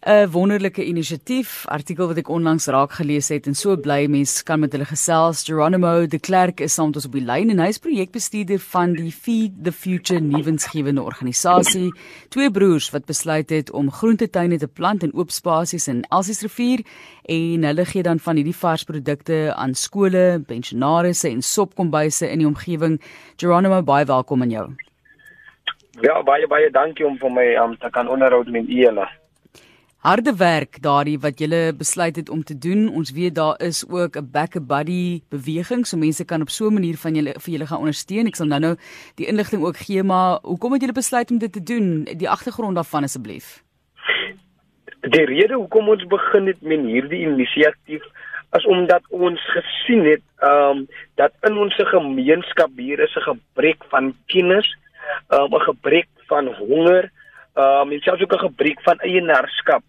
'n wonderlike inisiatief, artikel wat ek onlangs raak gelees het en so bly mense kan met hulle gesels. Geronimo de Klerk is saam met ons op die lyn en hy is projekbestuurder van die Feed the Future nuwensgewende organisasie. Twee broers wat besluit het om groentetuine te plant in oop spasies in Elsiesrivier en hulle gee dan van hierdie varsprodukte aan skole, pensionaarsse en sopkombuise in die omgewing. Geronimo, baie welkom aan jou. Ja, baie baie dankie om vir my om um, te kan onderhou met julle harde werk daardie wat jy besluit het om te doen. Ons weet daar is ook 'n back a buddy beweging so mense kan op so 'n manier van julle vir julle gaan ondersteun. Ek sal nou-nou die inligting ook gee, maar hoekom het julle besluit om dit te doen? Die agtergrond daarvan asseblief. Die rede hoekom ons begin het met hierdie inisiatief is omdat ons gesien het ehm um, dat in ons gemeenskap hier is 'n gebrek van kennis, um, 'n gebrek van honger Ehm um, en selfs ook 'n gebrek van eienaarskap.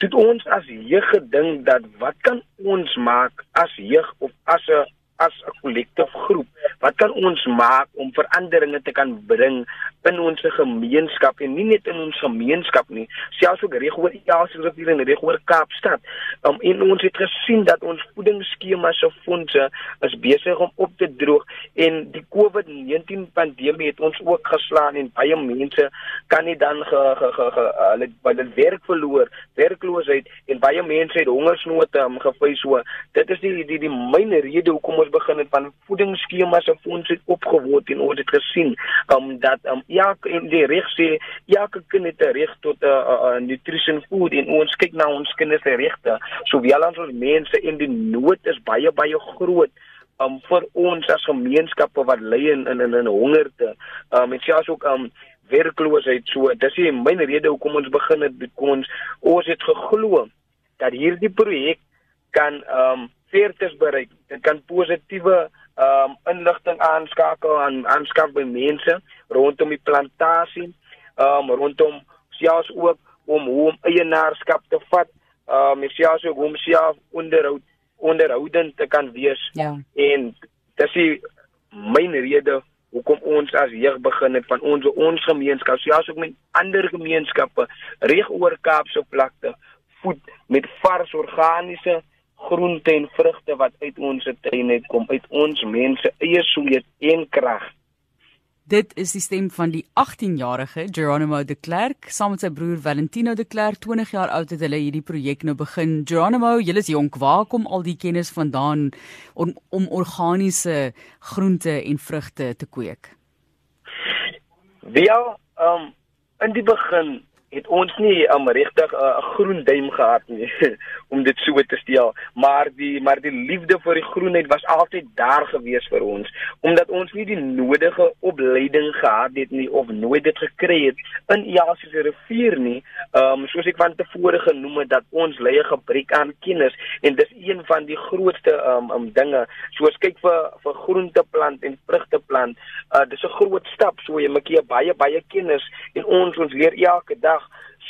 Toe ons as jeug gedink dat wat kan ons maak as jeug of as 'n as 'n kollektief groep. Wat kan ons maak om veranderinge te kan bring in ons gemeenskap en nie net in ons gemeenskap nie selfs ook reg oor Elsies of hier in reg oor Kaapstad. Um, en ons het gesien dat ons voedingsskemas se fondse is besig om op te droog en die COVID-19 pandemie het ons ook geslaan en baie mense kan nie dan ge, ge, ge, hulle hulle werk verloor werkloosheid en baie mense het hongersnood um, gefees so dit is die die die myn rede hoekom ons begin het van voedingsskemas se fonds het opgeword en ons het gesien um, dat um, elke in die reg sê elke kind het 'n reg tot 'n uh, uh, nutrition food en ons kyk na ons kinders se regte sowel as ons mense in die nood is baie baie groot um, vir ons as gemeenskappe wat ly in in, in hongerte. Um, en selfs ook um, werkloosheid. So dis die myn rede hoekom ons begin het ons ons het geglo dat hierdie projek kan um, veertes bereik. Dit kan positiewe ehm um, inligting aanskakel aan aanskaf by mense rondom die plantasie, ehm um, rondom selfs ook om hoe om eienaarskap te vat, ehm um, selfs ook om self onderhoud onderhoudend te kan wees. Ja. En dis die myn rede hoekom ons as jeug begin het van ons ons gemeenskap, selfs ook met ander gemeenskappe reg oor Kaapse vlakte voed met vars organiese groente en vrugte wat uit ons tuin uit kom, uit ons mense eie sweet en krag. Dit is die stem van die 18-jarige Geronimo de Klerk saam met sy broer Valentino de Klerk, 20 jaar oud het hulle hierdie projek nou begin. Geronimo, jy is jonk, waar kom al die kennis vandaan om, om organiese groente en vrugte te kweek? Wel, um in die begin het ons nie um, regtig 'n uh, groen duim gehad nie om dit so te stel maar die maar die liefde vir die groenheid was altyd daar gewees vir ons omdat ons nie die nodige opleiding gehad het nie of nooit dit gekry het in Jasies rivier nie. Um, soos ek van tevore genoem het dat ons 'n gebrek aan kennis en dis een van die grootste um, um dinge. Soos kyk vir vir groenteplant en vrugteplant uh, dis 'n groot stap so jy moet jy baie baie kennis en ons ons leer elke dag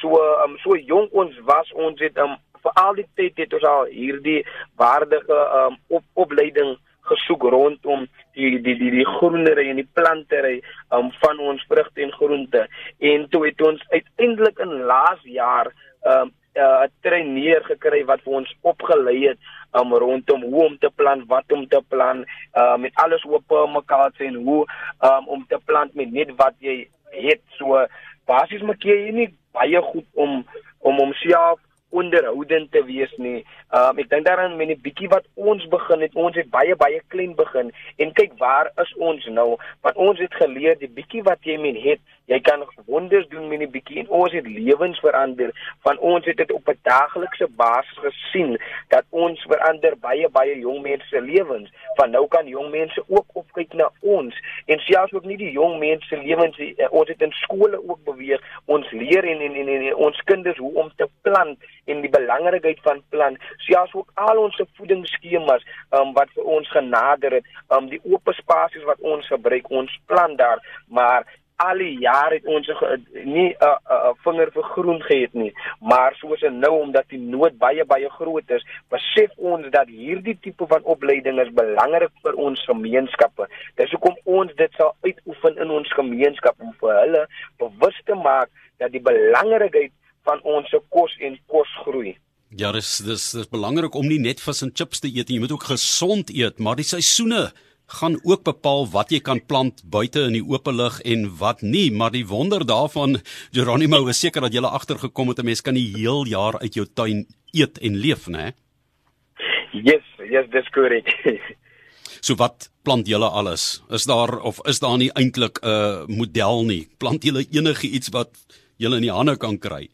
so um, so jonk ons was ons het um, vir al die tyd het ons al hierdie waardige um, op, opleiding gesoek rondom die die die die groenery en die plantery um, van ons vrugte en groente. En toe het ons uiteindelik in laas jaar 'n um, uh, traineer gekry wat vir ons opgelei het um, rondom hoe om te plant, wat om te plant, uh, met alles op mekaar sien hoe um, om te plant met net wat jy het. So basies maak jy nie baie goed om om homself onderhoudend te wees nie. Um ek dink daaraan 'n bietjie wat ons begin het, ons het baie baie klein begin en kyk waar is ons nou? Wat ons het geleer, die bietjie wat jy men het, jy kan wonders doen met 'n bietjie en ons het lewens verander. Van ons het dit op 'n daaglikse basis gesien dat ons verander baie baie jong mense se lewens. Van nou kan jong mense ook opkyk na ons en selfs ook nie die jong mense se lewens. Eh, ons het in skole ook beweeg. Ons leer en en, en, en ons kinders hoe om te plant en die belangrikheid van plant. Selfs ook al ons voedingsskemas um, wat vir ons genader het, um, die oop spasies wat ons gebruik, ons plant daar, maar al die jare het ons nie 'n uh, uh, uh, vinger vir groen gehad nie maar soos en nou omdat die nood baie baie groot is besef ons dat hierdie tipe van opleiding is belangrik vir ons gemeenskappe dis hoekom ons dit sal uitoefen in ons gemeenskap om vir hulle bewus te maak dat die belangrikheid van ons kos en kosgroei. Ja, dis dis dis belangrik om nie net vis en chips te eet nie, jy moet ook gesond eet, maar die seisoene gaan ook bepaal wat jy kan plant buite in die oop lug en wat nie, maar die wonder daarvan Geronimo is seker dat jy agtergekom het 'n mens kan die heel jaar uit jou tuin eet en leef, né? Yes, yes, dis korrek. so wat plant julle alles? Is daar of is daar nie eintlik 'n uh, model nie? Plant julle enige iets wat julle in die hande kan kry?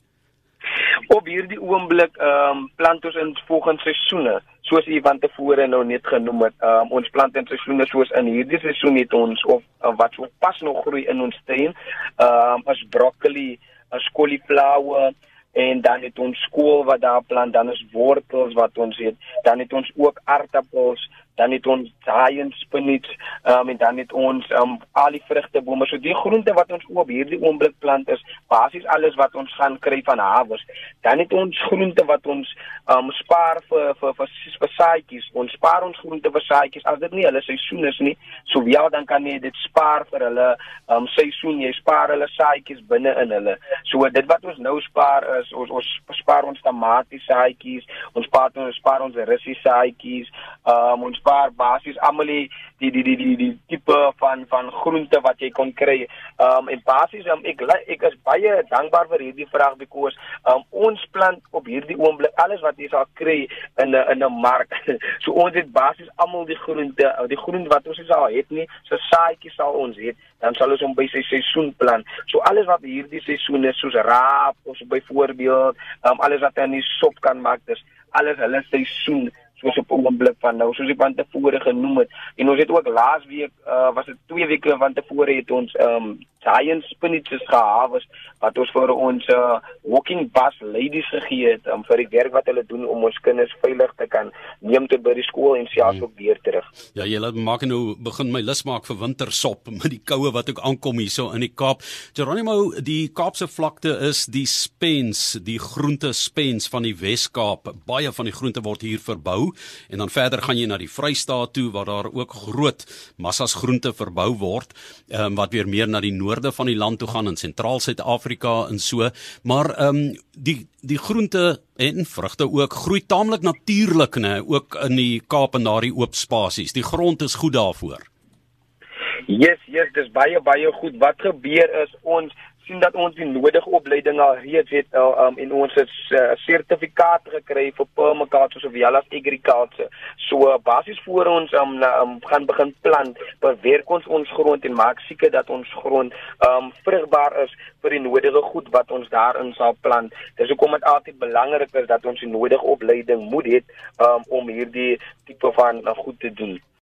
Op hierdie oomblik ehm um, plant ons in volgende seisoene soos u van tevore nou net genoem het. Ehm um, ons plant in seisoene soos in hierdie seisoen het ons of uh, wat so pas nog groei in ons tuin. Ehm um, as broccoli as cauliflower en dan het ons skool wat daar plant dan is wortels wat ons het dan het ons ook aardappels dan het ons giant spinach um, en dan het ons um, al die vrugtebome so die groente wat ons op hierdie oomblik plant is basies alles wat ons gaan kry van hawes dan het ons groente wat ons um, spaar vir vir vir, vir saaitjies ons spaar ons groente vir saaitjies as dit nie hulle seisoen is nie so ja dan kan jy dit spaar vir hulle um, seisoen. Jy spaar hulle saaitjies binne in hulle. So dit wat ons nou spaar is ons ons spaar ons tamatie saaitjies ons spaar ons spaar ons russie saaitjies um, ons paar basies almal die die die die die, die tipe van van groente wat jy kon kry. Um en basies um, ek ek is baie dankbaar vir hierdie vraag because um ons plant op hierdie oomblik alles wat jy sal kry in 'n in 'n mark. so ons het basies almal die groente, die groente wat ons al het nie, so saaitjies sal ons het, dan sal ons hom by sy seisoen plant. So alles wat hierdie seisoen is soos raap of byvoorbeeld um alles wat jy in die sop kan maak, dis alles hulle seisoen soos op oomblik van nou soos ek van tevore genoem het. En ons het ook laas week uh, was dit 2 weke van tevore het ons um giant spinaches gehad wat ons vir ons uh, walking bus ladies gegee het um, vir die werk wat hulle doen om ons kinders veilig te kan neem tot by die skool en selfs ook weer terug. Ja, jy laat maak nou begin my lus maak vir wintersop met die koue wat ook aankom hierso in die Kaap. Geronimo, die Kaapse vlakte is die spens, die groente spens van die Wes-Kaap. Baie van die groente word hier verbou en dan verder gaan jy na die Vrystaat toe waar daar ook groot massas groente verbou word um, wat weer meer na die noorde van die land toe gaan in sentraal Suid-Afrika en so. Maar ehm um, die die groente en vrugte ook groei taamlik natuurlik nê ook in die Kaap en daardie oop spasies. Die grond is goed daarvoor. Yes, yes, dis baie baie goed. Wat gebeur is ons sien dat ons die nodige opleiding al reeds het uh, um, en ons het 'n uh, sertifikaat gekry vir permaculture of wel as agriculture. So uh, basies voor ons um, um, gaan begin plant, bewerk ons ons grond en maak seker dat ons grond um, vrugbaar is vir die nodige goed wat ons daarin sal plant. Dis hoekom dit altyd belangrik is dat ons die nodige opleiding moet hê um, om hierdie tipe van uh, goed te doen.